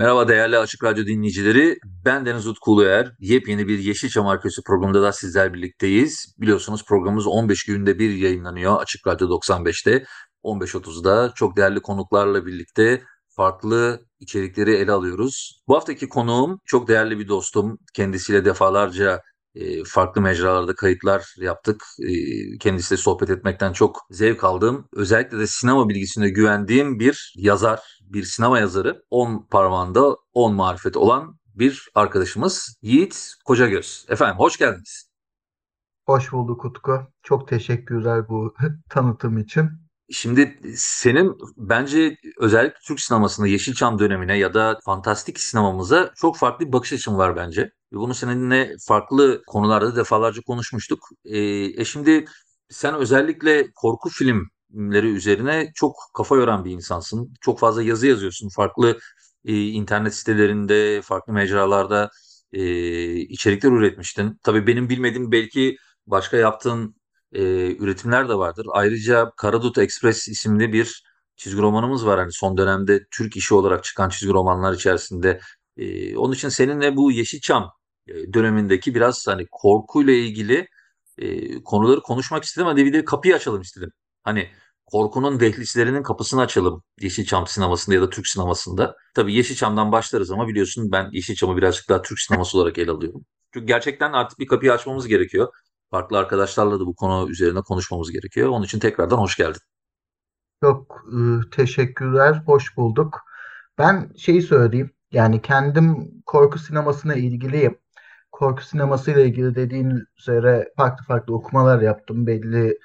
Merhaba değerli Açık Radyo dinleyicileri. Ben Deniz Utku Uluer. Yepyeni bir Yeşilçam Arkeosu programında da sizler birlikteyiz. Biliyorsunuz programımız 15 günde bir yayınlanıyor Açık Radyo 95'te. 15.30'da çok değerli konuklarla birlikte farklı içerikleri ele alıyoruz. Bu haftaki konuğum çok değerli bir dostum. Kendisiyle defalarca e, farklı mecralarda kayıtlar yaptık. E, kendisiyle sohbet etmekten çok zevk aldım. Özellikle de sinema bilgisine güvendiğim bir yazar, bir sinema yazarı. 10 parmağında 10 marifet olan bir arkadaşımız Yiğit Kocagöz. Efendim hoş geldiniz. Hoş bulduk Utku. Çok teşekkürler bu tanıtım için. Şimdi senin bence özellikle Türk sinemasında Yeşilçam dönemine ya da fantastik sinemamıza çok farklı bir bakış açın var bence. Bunu seninle farklı konularda defalarca konuşmuştuk. Ee, e şimdi sen özellikle korku filmleri üzerine çok kafa yoran bir insansın. Çok fazla yazı yazıyorsun. Farklı e, internet sitelerinde, farklı mecralarda e, içerikler üretmiştin. Tabii benim bilmediğim belki başka yaptığın e, üretimler de vardır. Ayrıca Karadut Express isimli bir çizgi romanımız var. Hani son dönemde Türk işi olarak çıkan çizgi romanlar içerisinde. E, onun için seninle bu Yeşilçam e, dönemindeki biraz hani korkuyla ilgili e, konuları konuşmak istedim. Hadi bir de kapıyı açalım istedim. Hani korkunun dehlizlerinin kapısını açalım Yeşilçam sinemasında ya da Türk sinemasında. Tabii Yeşilçam'dan başlarız ama biliyorsun ben Yeşilçam'ı birazcık daha Türk sineması olarak ele alıyorum. Çünkü gerçekten artık bir kapıyı açmamız gerekiyor. Farklı arkadaşlarla da bu konu üzerine konuşmamız gerekiyor. Onun için tekrardan hoş geldin. Çok e, teşekkürler, hoş bulduk. Ben şeyi söyleyeyim, yani kendim korku sinemasına ilgiliyim. Korku sineması ile ilgili dediğin üzere farklı farklı okumalar yaptım. Belli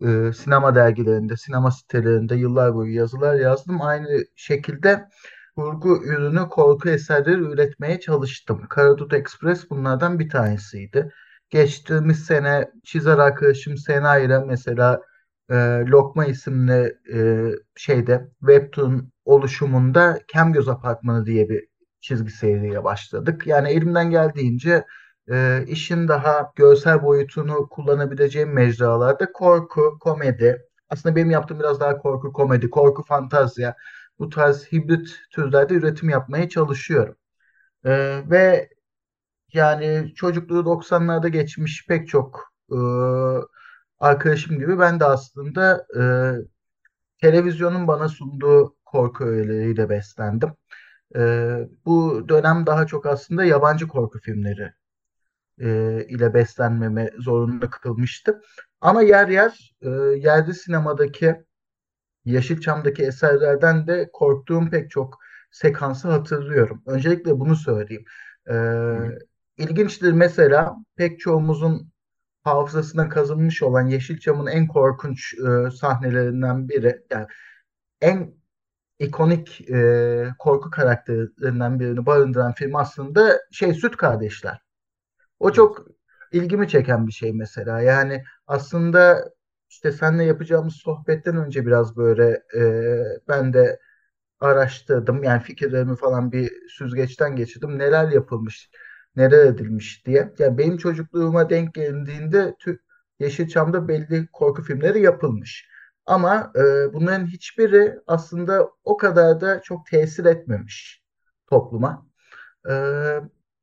e, sinema dergilerinde, sinema sitelerinde yıllar boyu yazılar yazdım. Aynı şekilde kurgu ürünü, korku eserleri üretmeye çalıştım. Karadut Express bunlardan bir tanesiydi. Geçtiğimiz sene çizer arkadaşım Sena ile mesela e, Lokma isimli e, şeyde Webtoon oluşumunda Kemgöz Apartmanı diye bir çizgi seriye başladık. Yani elimden geldiğince e, işin daha görsel boyutunu kullanabileceğim mecralarda korku, komedi, aslında benim yaptığım biraz daha korku, komedi, korku, fantazya bu tarz hibrit türlerde üretim yapmaya çalışıyorum. E, ve yani çocukluğu 90'larda geçmiş pek çok e, arkadaşım gibi ben de aslında e, televizyonun bana sunduğu korku öğeleriyle beslendim. E, bu dönem daha çok aslında yabancı korku filmleri e, ile beslenmeme zorunda kılmıştı. Ama yer yer e, yerli sinemadaki Yeşilçam'daki eserlerden de korktuğum pek çok sekansı hatırlıyorum. Öncelikle bunu söyleyeyim. E, ilginçtir mesela pek çoğumuzun hafızasına kazınmış olan Yeşilçam'ın en korkunç e, sahnelerinden biri. Yani en ikonik e, korku karakterlerinden birini barındıran film aslında şey Süt Kardeşler. O çok ilgimi çeken bir şey mesela. Yani aslında işte seninle yapacağımız sohbetten önce biraz böyle e, ben de araştırdım. Yani fikirlerimi falan bir süzgeçten geçirdim. Neler yapılmış neler edilmiş diye. Yani benim çocukluğuma denk geldiğinde Yeşilçam'da belli korku filmleri yapılmış. Ama e, bunların hiçbiri aslında o kadar da çok tesir etmemiş topluma. E,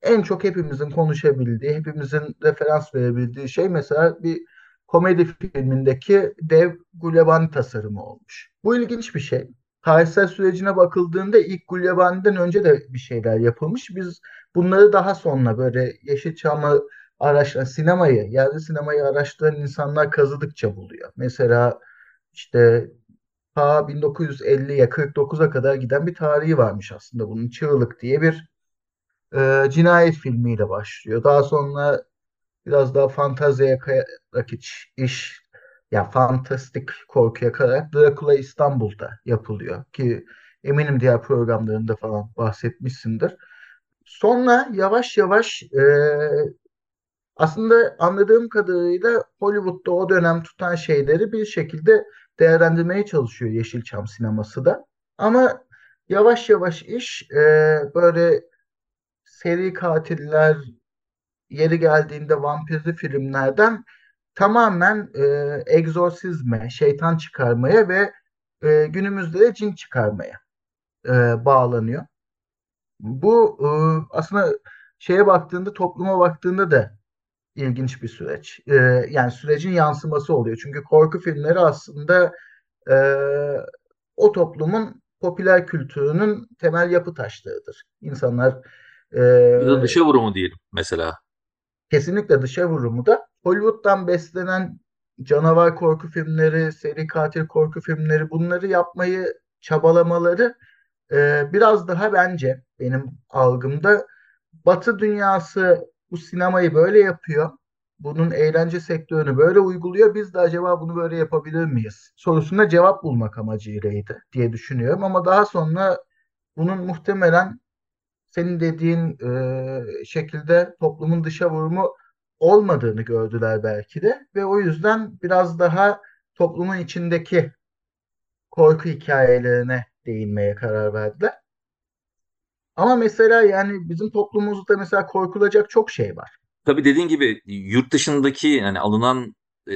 en çok hepimizin konuşabildiği, hepimizin referans verebildiği şey mesela bir komedi filmindeki dev Gulyabani tasarımı olmuş. Bu ilginç bir şey tarihsel sürecine bakıldığında ilk Gulyabani'den önce de bir şeyler yapılmış. Biz bunları daha sonra böyle Yeşilçam'ı araştıran, sinemayı, yerli sinemayı araştıran insanlar kazıdıkça buluyor. Mesela işte ta 1950'ye 49'a kadar giden bir tarihi varmış aslında bunun Çığlık diye bir e, cinayet filmiyle başlıyor. Daha sonra biraz daha fantaziye kayarak iş, iş ya fantastik korkuya kayarak Dracula İstanbul'da yapılıyor ki eminim diğer programlarında falan bahsetmişsindir. Sonra yavaş yavaş e, aslında anladığım kadarıyla Hollywood'da o dönem tutan şeyleri bir şekilde değerlendirmeye çalışıyor Yeşilçam sineması da. Ama yavaş yavaş iş e, böyle seri katiller yeri geldiğinde vampirli filmlerden tamamen e, egzorsizme, şeytan çıkarmaya ve e, günümüzde de cin çıkarmaya e, bağlanıyor. Bu e, aslında şeye baktığında, topluma baktığında da ilginç bir süreç. E, yani sürecin yansıması oluyor. Çünkü korku filmleri aslında e, o toplumun popüler kültürünün temel yapı taşlarıdır. İnsanlar e, Bir de dışa vurumu diyelim mesela. kesinlikle dışa vurumu da Hollywood'dan beslenen canavar korku filmleri, seri katil korku filmleri bunları yapmayı çabalamaları e, biraz daha bence benim algımda Batı dünyası bu sinemayı böyle yapıyor. Bunun eğlence sektörünü böyle uyguluyor. Biz de acaba bunu böyle yapabilir miyiz? Sorusuna cevap bulmak amacıylaydı diye düşünüyorum. Ama daha sonra bunun muhtemelen senin dediğin e, şekilde toplumun dışa vurumu olmadığını gördüler belki de ve o yüzden biraz daha toplumun içindeki korku hikayelerine değinmeye karar verdiler. Ama mesela yani bizim toplumumuzda mesela korkulacak çok şey var. Tabii dediğin gibi yurt dışındaki yani alınan e,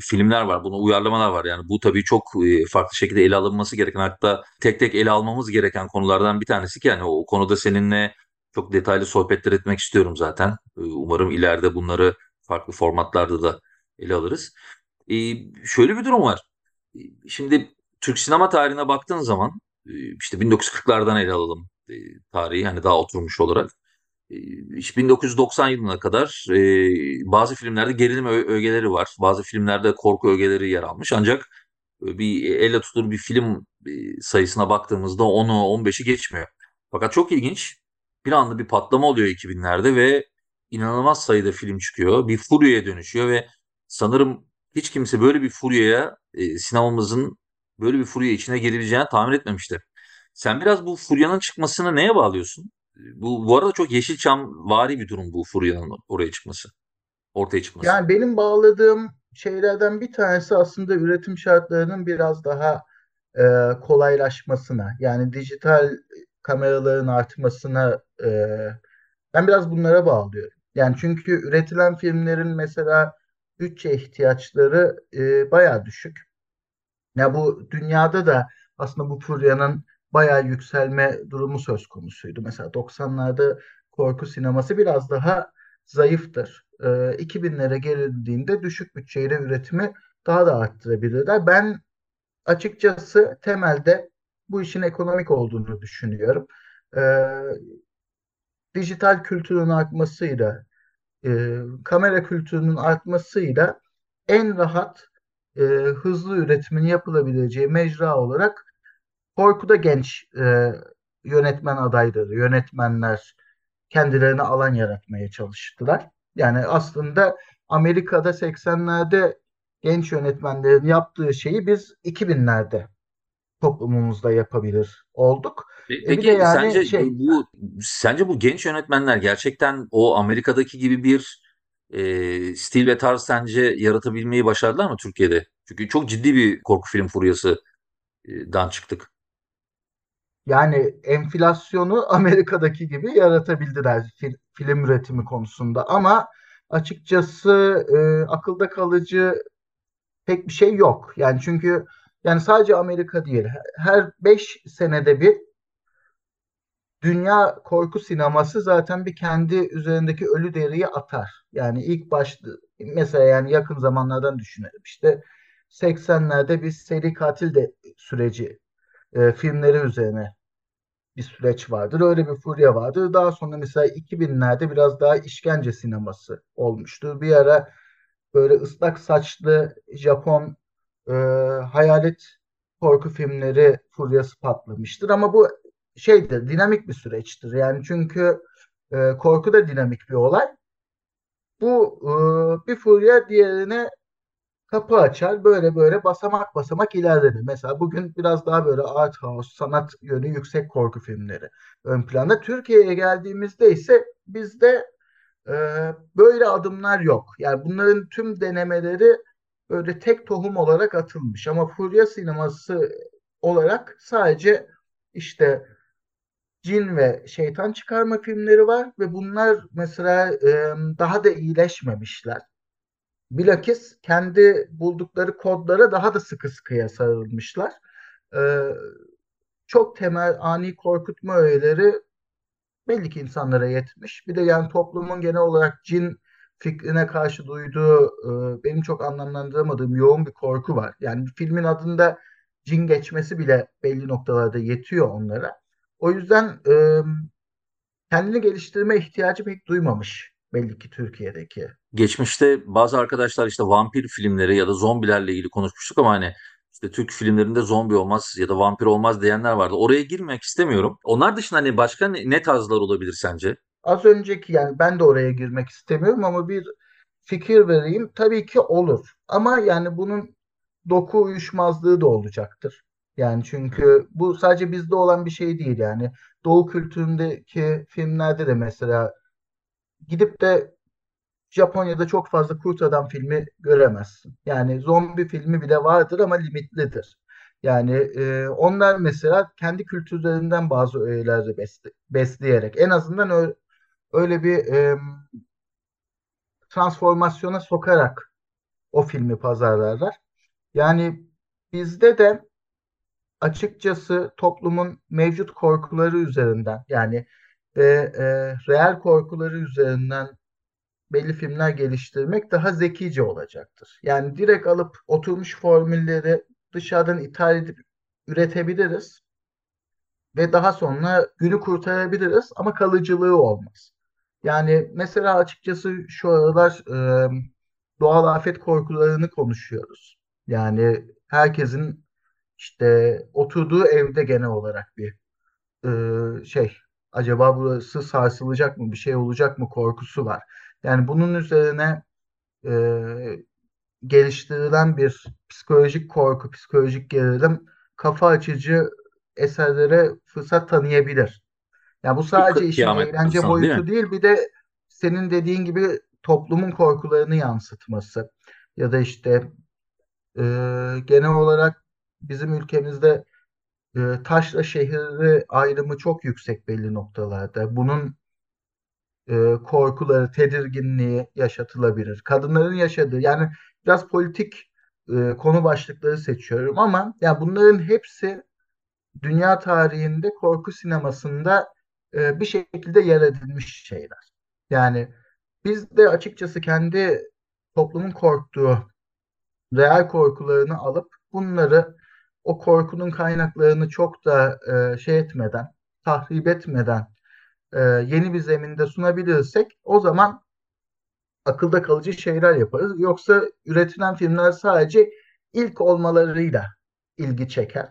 filmler var. Buna uyarlamalar var. Yani bu tabii çok e, farklı şekilde ele alınması gereken hatta tek tek ele almamız gereken konulardan bir tanesi ki yani o konuda seninle çok detaylı sohbetler etmek istiyorum zaten. E, umarım ileride bunları farklı formatlarda da ele alırız. E, şöyle bir durum var. E, Şimdi Türk sinema tarihine baktığın zaman e, işte 1940'lardan ele alalım e, tarihi hani daha oturmuş olarak. E, işte 1990 yılına kadar e, bazı filmlerde gerilim ögeleri var. Bazı filmlerde korku ögeleri yer almış. Ancak e, bir elle tutulur bir film e, sayısına baktığımızda 10'u 15'i geçmiyor. Fakat çok ilginç. Bir anda bir patlama oluyor 2000'lerde ve inanılmaz sayıda film çıkıyor. Bir furyaya dönüşüyor ve sanırım hiç kimse böyle bir furyaya e, sinemamızın böyle bir furya içine girebileceğini tahmin etmemişti. Sen biraz bu furyanın çıkmasını neye bağlıyorsun? Bu, bu arada çok Yeşilçam vari bir durum bu furyanın oraya çıkması, ortaya çıkması. Yani benim bağladığım şeylerden bir tanesi aslında üretim şartlarının biraz daha e, kolaylaşmasına, yani dijital kameraların artmasına e, ben biraz bunlara bağlıyorum. Yani çünkü üretilen filmlerin mesela bütçe ihtiyaçları e, bayağı düşük. Ya bu dünyada da aslında bu furyanın bayağı yükselme durumu söz konusuydu. Mesela 90'larda korku sineması biraz daha zayıftır. Ee, 2000'lere gelindiğinde düşük bütçeyle üretimi daha da arttırabilirler. Ben açıkçası temelde bu işin ekonomik olduğunu düşünüyorum. Ee, dijital kültürün artmasıyla, e, kamera kültürünün artmasıyla en rahat, e, hızlı üretimin yapılabileceği mecra olarak Korku'da genç e, yönetmen adayları, yönetmenler kendilerine alan yaratmaya çalıştılar. Yani aslında Amerika'da 80'lerde genç yönetmenlerin yaptığı şeyi biz 2000'lerde toplumumuzda yapabilir olduk. E Peki yani sence şey bu sence bu genç yönetmenler gerçekten o Amerika'daki gibi bir e, stil ve tarz sence yaratabilmeyi başardılar mı Türkiye'de? Çünkü çok ciddi bir korku film furyasıdan çıktık. yani enflasyonu Amerika'daki gibi yaratabildiler fil- film üretimi konusunda ama açıkçası e, akılda kalıcı pek bir şey yok. Yani çünkü yani sadece Amerika değil. Her 5 senede bir dünya korku sineması zaten bir kendi üzerindeki ölü deriyi atar. Yani ilk başta mesela yani yakın zamanlardan düşünelim. İşte 80'lerde bir seri katil de süreci e, filmleri üzerine bir süreç vardır. Öyle bir furya vardır. Daha sonra mesela 2000'lerde biraz daha işkence sineması olmuştur. Bir ara böyle ıslak saçlı Japon e, hayalet korku filmleri furyası patlamıştır. Ama bu şeydir, dinamik bir süreçtir. Yani çünkü e, korku da dinamik bir olay. Bu e, bir furya diğerine kapı açar böyle böyle basamak basamak ilerlenir. Mesela bugün biraz daha böyle art house, sanat yönü yüksek korku filmleri ön planda. Türkiye'ye geldiğimizde ise bizde e, böyle adımlar yok. Yani bunların tüm denemeleri böyle tek tohum olarak atılmış. Ama furya sineması olarak sadece işte cin ve şeytan çıkarma filmleri var ve bunlar mesela e, daha da iyileşmemişler. Bilakis kendi buldukları kodlara daha da sıkı sıkıya sarılmışlar. E, çok temel ani korkutma öğeleri belli ki insanlara yetmiş. Bir de yani toplumun genel olarak cin fikrine karşı duyduğu e, benim çok anlamlandıramadığım yoğun bir korku var. Yani filmin adında cin geçmesi bile belli noktalarda yetiyor onlara. O yüzden e, kendini geliştirme ihtiyacı pek duymamış belli ki Türkiye'deki. Geçmişte bazı arkadaşlar işte vampir filmleri ya da zombilerle ilgili konuşmuştuk ama hani işte Türk filmlerinde zombi olmaz ya da vampir olmaz diyenler vardı. Oraya girmek istemiyorum. Onlar dışında hani başka ne, ne tarzlar olabilir sence? Az önceki yani ben de oraya girmek istemiyorum ama bir fikir vereyim. Tabii ki olur. Ama yani bunun doku uyuşmazlığı da olacaktır. Yani çünkü bu sadece bizde olan bir şey değil yani. Doğu kültüründeki filmlerde de mesela gidip de Japonya'da çok fazla kurt adam filmi göremezsin. Yani zombi filmi bile vardır ama limitlidir. Yani e, onlar mesela kendi kültürlerinden bazı öğeleri besle, besleyerek en azından öyle bir e, transformasyona sokarak o filmi pazarlarlar. Yani bizde de açıkçası toplumun mevcut korkuları üzerinden yani ve e, real korkuları üzerinden belli filmler geliştirmek daha zekice olacaktır. Yani direkt alıp oturmuş formülleri dışarıdan ithal edip üretebiliriz ve daha sonra günü kurtarabiliriz ama kalıcılığı olmaz. Yani mesela açıkçası şu aralar e, doğal afet korkularını konuşuyoruz. Yani herkesin işte oturduğu evde genel olarak bir e, şey acaba burası sarsılacak mı bir şey olacak mı korkusu var. Yani bunun üzerine e, geliştirilen bir psikolojik korku, psikolojik gerilim kafa açıcı eserlere fırsat tanıyabilir. Yani bu sadece işin eğlence değil boyutu mi? değil, bir de senin dediğin gibi toplumun korkularını yansıtması ya da işte e, genel olarak bizim ülkemizde e, taşla şehri ayrımı çok yüksek belli noktalarda. Bunun e, korkuları, tedirginliği yaşatılabilir. Kadınların yaşadığı yani biraz politik e, konu başlıkları seçiyorum ama ya bunların hepsi dünya tarihinde korku sinemasında e, bir şekilde yer edilmiş şeyler. Yani biz de açıkçası kendi toplumun korktuğu real korkularını alıp bunları o korkunun kaynaklarını çok da e, şey etmeden, tahrip etmeden e, yeni bir zeminde sunabilirsek o zaman akılda kalıcı şeyler yaparız. Yoksa üretilen filmler sadece ilk olmalarıyla ilgi çeker.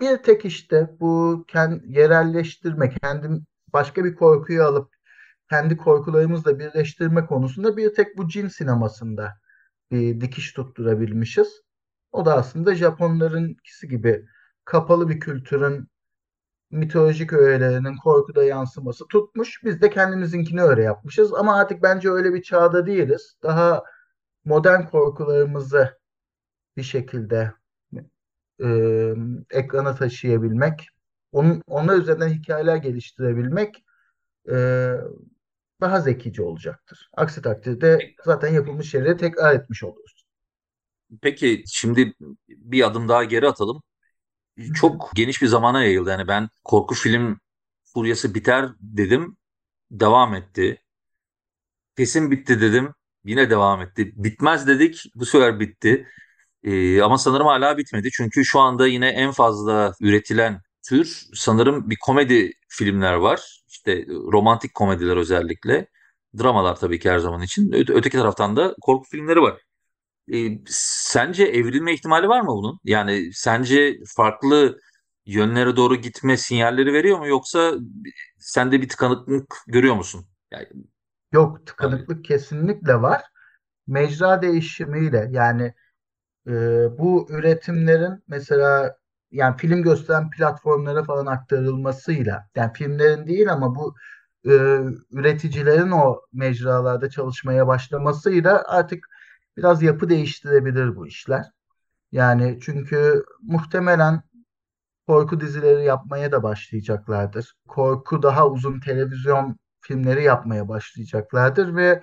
Bir tek işte bu kend, yerelleştirme, kendim başka bir korkuyu alıp kendi korkularımızla birleştirme konusunda bir tek bu cin sinemasında bir dikiş tutturabilmişiz. O da aslında Japonlarınkisi gibi kapalı bir kültürün mitolojik öğelerinin korkuda yansıması tutmuş. Biz de kendimizinkini öyle yapmışız. Ama artık bence öyle bir çağda değiliz. Daha modern korkularımızı bir şekilde e, ekrana taşıyabilmek, onun, onlar üzerinden hikayeler geliştirebilmek e, daha zekice olacaktır. Aksi takdirde zaten yapılmış şeyleri tekrar etmiş oluruz. Peki şimdi bir adım daha geri atalım. Çok geniş bir zamana yayıldı. Yani ben korku film furyası biter dedim. Devam etti. Kesin bitti dedim. Yine devam etti. Bitmez dedik. Bu sefer bitti. Ee, ama sanırım hala bitmedi. Çünkü şu anda yine en fazla üretilen tür sanırım bir komedi filmler var. İşte romantik komediler özellikle. Dramalar tabii ki her zaman için. Ö- öteki taraftan da korku filmleri var. Ee, sence evrilme ihtimali var mı bunun? Yani sence farklı yönlere doğru gitme sinyalleri veriyor mu yoksa sen de bir tıkanıklık görüyor musun? Yani, Yok tıkanıklık kesinlikle var. Mecra değişimiyle yani e, bu üretimlerin mesela yani film gösteren platformlara falan aktarılmasıyla yani filmlerin değil ama bu e, üreticilerin o mecralarda çalışmaya başlamasıyla artık biraz yapı değiştirebilir bu işler. Yani çünkü muhtemelen korku dizileri yapmaya da başlayacaklardır. Korku daha uzun televizyon filmleri yapmaya başlayacaklardır ve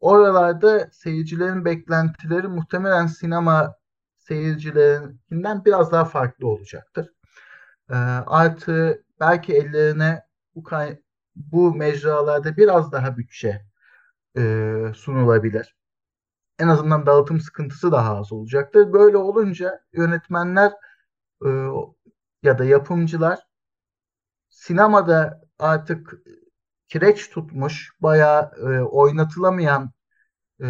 oralarda seyircilerin beklentileri muhtemelen sinema seyircilerinden biraz daha farklı olacaktır. Ee, artı belki ellerine bu kay- bu mecralarda biraz daha bütçe e, sunulabilir. En azından dağıtım sıkıntısı daha az olacaktır. Böyle olunca yönetmenler e, ya da yapımcılar sinemada artık kireç tutmuş, bayağı e, oynatılamayan e,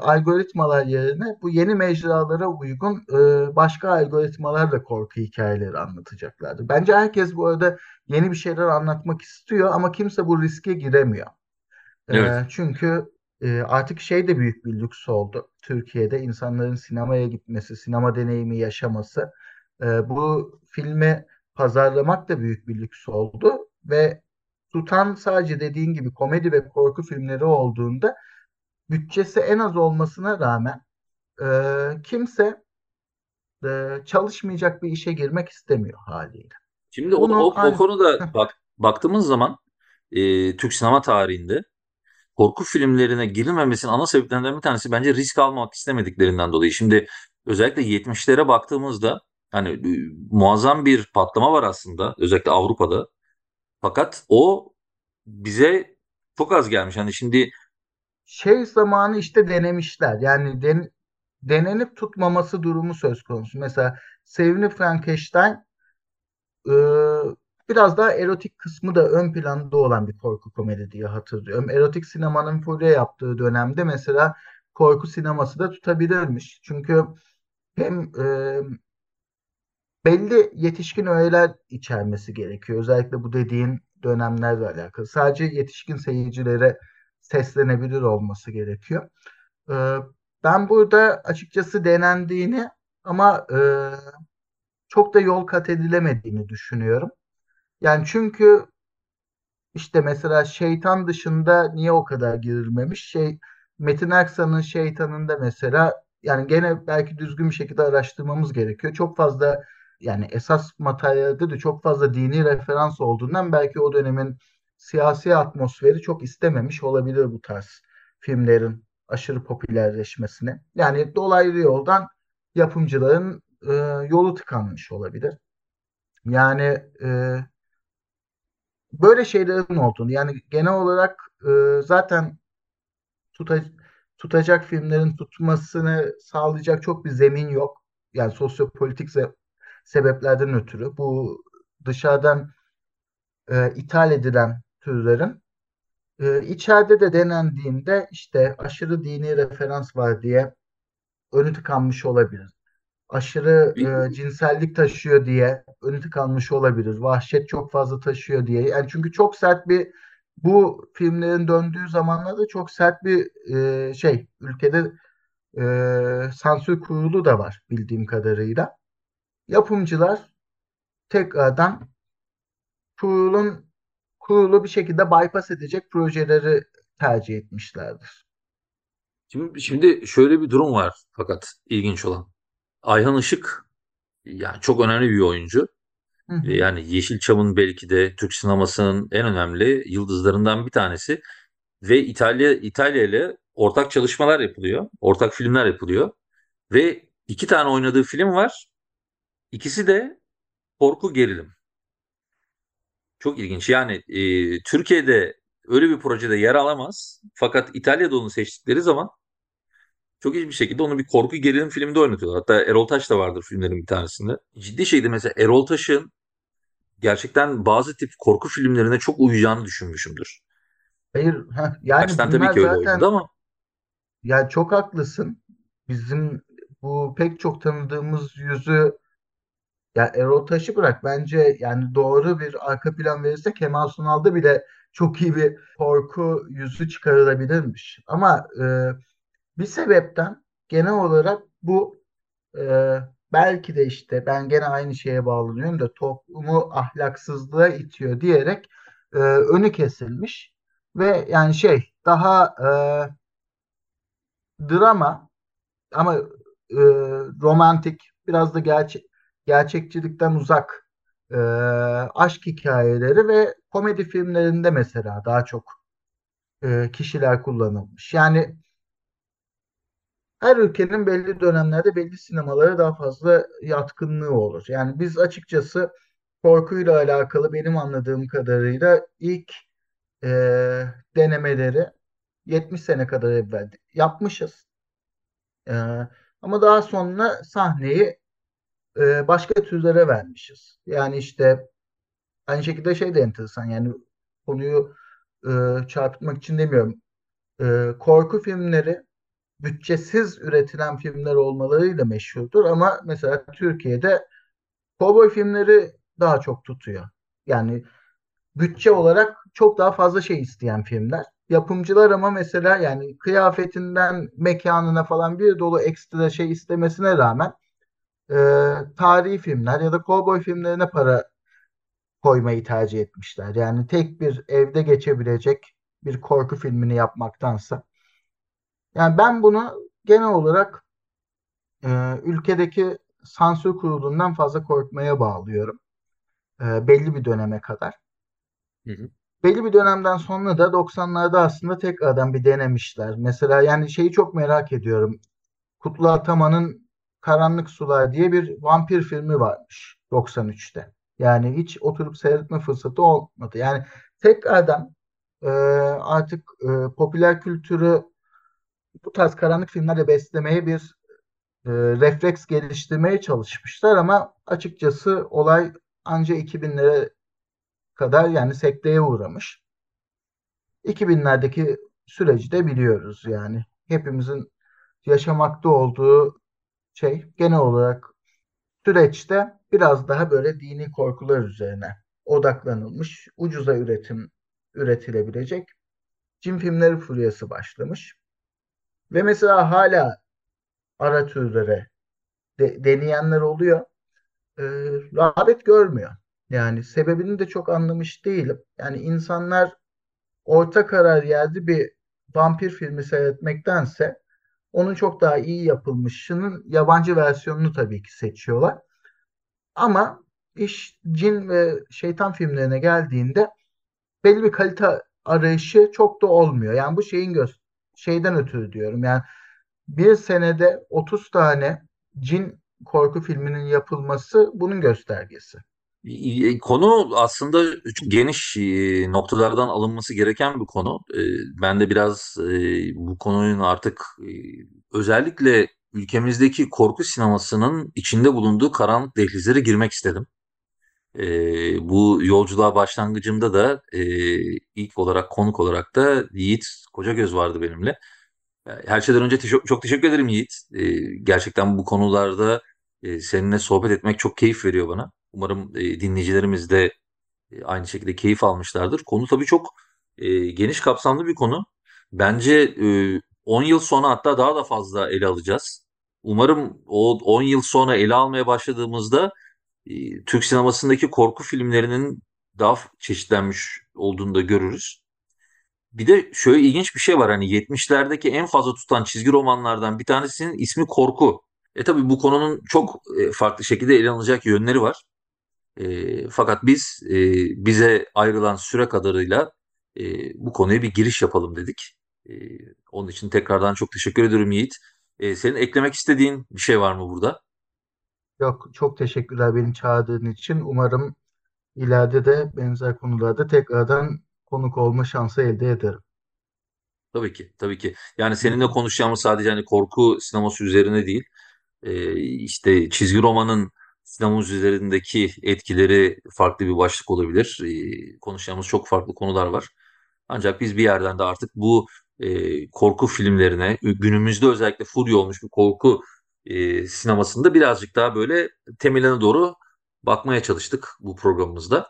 algoritmalar yerine bu yeni mecralara uygun e, başka algoritmalarla korku hikayeleri anlatacaklardı. Bence herkes bu arada yeni bir şeyler anlatmak istiyor ama kimse bu riske giremiyor. E, Evet. çünkü e, artık şey de büyük bir lüks oldu. Türkiye'de insanların sinemaya gitmesi, sinema deneyimi yaşaması. E, bu filmi pazarlamak da büyük bir lüks oldu ve tutan sadece dediğin gibi komedi ve korku filmleri olduğunda bütçesi en az olmasına rağmen e, kimse e, çalışmayacak bir işe girmek istemiyor haliyle. Şimdi o, Bunu o, o an konuda bak baktığımız zaman e, Türk sinema tarihinde korku filmlerine girilmemesinin ana sebeplerinden bir tanesi bence risk almak istemediklerinden dolayı. Şimdi özellikle 70'lere baktığımızda hani muazzam bir patlama var aslında özellikle Avrupa'da. Fakat o bize çok az gelmiş. Hani şimdi şey zamanı işte denemişler. Yani den, denenip tutmaması durumu söz konusu. Mesela Sevimli Frankenstein e, biraz daha erotik kısmı da ön planda olan bir korku komedi diye hatırlıyorum. Erotik sinemanın furya yaptığı dönemde mesela korku sineması da tutabilirmiş. Çünkü hem e, belli yetişkin öğeler içermesi gerekiyor. Özellikle bu dediğin dönemlerle alakalı. Sadece yetişkin seyircilere seslenebilir olması gerekiyor. Ee, ben burada açıkçası denendiğini ama e, çok da yol kat edilemediğini düşünüyorum. Yani çünkü işte mesela şeytan dışında niye o kadar girilmemiş? Şey Metin Erksan'ın şeytanında mesela yani gene belki düzgün bir şekilde araştırmamız gerekiyor. Çok fazla yani esas materyalde de çok fazla dini referans olduğundan belki o dönemin siyasi atmosferi çok istememiş olabilir bu tarz filmlerin aşırı popülerleşmesini. Yani dolaylı yoldan yapımcıların e, yolu tıkanmış olabilir. Yani e, böyle şeylerin olduğunu yani genel olarak e, zaten tuta, tutacak filmlerin tutmasını sağlayacak çok bir zemin yok. Yani sosyopolitik se- sebeplerden ötürü bu dışarıdan e, ithal edilen türlerin e, içeride de denendiğinde işte aşırı dini referans var diye önü tıkanmış olabilir. Aşırı e, cinsellik taşıyor diye önü tıkanmış olabilir. Vahşet çok fazla taşıyor diye. Yani çünkü çok sert bir bu filmlerin döndüğü zamanlarda çok sert bir e, şey ülkede e, sansür kurulu da var bildiğim kadarıyla. Yapımcılar tekrardan kurulun kurulu bir şekilde bypass edecek projeleri tercih etmişlerdir. Şimdi, şimdi şöyle bir durum var fakat ilginç olan. Ayhan Işık yani çok önemli bir oyuncu. Hı hı. Yani Yeşilçam'ın belki de Türk sinemasının en önemli yıldızlarından bir tanesi. Ve İtalya İtalya ile ortak çalışmalar yapılıyor. Ortak filmler yapılıyor. Ve iki tane oynadığı film var. İkisi de korku gerilim. Çok ilginç. Yani e, Türkiye'de öyle bir projede yer alamaz. Fakat İtalya'da onu seçtikleri zaman çok iyi bir şekilde onu bir korku gerilim filminde oynatıyorlar. Hatta Erol Taş da vardır filmlerin bir tanesinde. Ciddi şeydi mesela Erol Taş'ın gerçekten bazı tip korku filmlerine çok uyacağını düşünmüşümdür. Hayır, heh, yani Baştan tabii ki öyle zaten ama yani çok haklısın. Bizim bu pek çok tanıdığımız yüzü ya Erol Taş'ı bırak bence yani doğru bir arka plan verirse Kemal Sunal'da bile çok iyi bir korku yüzü çıkarılabilirmiş. Ama e, bir sebepten genel olarak bu e, belki de işte ben gene aynı şeye bağlanıyorum da toplumu ahlaksızlığa itiyor diyerek e, önü kesilmiş ve yani şey daha e, drama ama e, romantik biraz da gerçek gerçekçilikten uzak e, aşk hikayeleri ve komedi filmlerinde mesela daha çok e, kişiler kullanılmış. Yani her ülkenin belli dönemlerde belli sinemalara daha fazla yatkınlığı olur. Yani biz açıkçası korkuyla alakalı benim anladığım kadarıyla ilk e, denemeleri 70 sene kadar evvel yapmışız. E, ama daha sonra sahneyi e, başka türlere vermişiz. Yani işte aynı şekilde şey de enteresan yani konuyu e, çarpıtmak için demiyorum. E, korku filmleri bütçesiz üretilen filmler olmalarıyla meşhurdur ama mesela Türkiye'de kovboy filmleri daha çok tutuyor. Yani bütçe olarak çok daha fazla şey isteyen filmler. Yapımcılar ama mesela yani kıyafetinden mekanına falan bir dolu ekstra şey istemesine rağmen e, tarihi filmler ya da kovboy filmlerine para koymayı tercih etmişler. Yani tek bir evde geçebilecek bir korku filmini yapmaktansa. Yani ben bunu genel olarak e, ülkedeki sansür kurulundan fazla korkmaya bağlıyorum. E, belli bir döneme kadar. Hı hı. Belli bir dönemden sonra da 90'larda aslında tekrardan bir denemişler. Mesela yani şeyi çok merak ediyorum. Kutlu Ataman'ın Karanlık Sular diye bir vampir filmi varmış 93'te. Yani hiç oturup seyretme fırsatı olmadı. Yani tekrardan e, artık e, popüler kültürü bu tarz karanlık filmlerle beslemeye bir e, refleks geliştirmeye çalışmışlar ama açıkçası olay anca 2000'lere kadar yani sekteye uğramış. 2000'lerdeki süreci de biliyoruz yani. Hepimizin yaşamakta olduğu şey genel olarak süreçte biraz daha böyle dini korkular üzerine odaklanılmış, ucuza üretim üretilebilecek cin filmleri furyası başlamış. Ve mesela hala ara türlere de, deneyenler oluyor. E, rağbet görmüyor. Yani sebebini de çok anlamış değilim. Yani insanlar orta karar yerde bir vampir filmi seyretmektense onun çok daha iyi yapılmışının yabancı versiyonunu tabii ki seçiyorlar. Ama iş cin ve şeytan filmlerine geldiğinde belli bir kalite arayışı çok da olmuyor. Yani bu şeyin göz şeyden ötürü diyorum. Yani bir senede 30 tane cin korku filminin yapılması bunun göstergesi. Konu aslında geniş e, noktalardan alınması gereken bir konu. E, ben de biraz e, bu konunun artık özellikle ülkemizdeki korku sinemasının içinde bulunduğu karanlık dehlizlere girmek istedim. Bu yolculuğa başlangıcımda da ilk olarak konuk olarak da Yiğit Kocagöz vardı benimle. Her şeyden önce te- çok teşekkür ederim Yiğit. Gerçekten bu konularda seninle sohbet etmek çok keyif veriyor bana. Umarım e, dinleyicilerimiz de e, aynı şekilde keyif almışlardır. Konu tabii çok e, geniş kapsamlı bir konu. Bence e, 10 yıl sonra hatta daha da fazla ele alacağız. Umarım o 10 yıl sonra ele almaya başladığımızda e, Türk sinemasındaki korku filmlerinin daha çeşitlenmiş olduğunu da görürüz. Bir de şöyle ilginç bir şey var hani 70'lerdeki en fazla tutan çizgi romanlardan bir tanesinin ismi Korku. E tabii bu konunun çok e, farklı şekilde ele alınacak yönleri var. E, fakat biz e, bize ayrılan süre kadarıyla e, bu konuya bir giriş yapalım dedik. E, onun için tekrardan çok teşekkür ediyorum Yiğit. E, senin eklemek istediğin bir şey var mı burada? Yok, çok teşekkürler beni çağırdığın için. Umarım ileride de benzer konularda tekrardan konuk olma şansı elde ederim. Tabii ki, tabii ki. Yani seninle konuşacağımız sadece hani korku sineması üzerine değil, e, işte çizgi romanın sinemamız üzerindeki etkileri farklı bir başlık olabilir. E, konuşacağımız çok farklı konular var. Ancak biz bir yerden de artık bu e, korku filmlerine, günümüzde özellikle furya olmuş bir korku e, sinemasında birazcık daha böyle temeline doğru bakmaya çalıştık bu programımızda.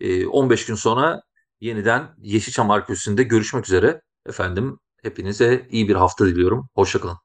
E, 15 gün sonra yeniden Yeşilçam Arkeolojisi'nde görüşmek üzere. Efendim hepinize iyi bir hafta diliyorum. Hoşçakalın.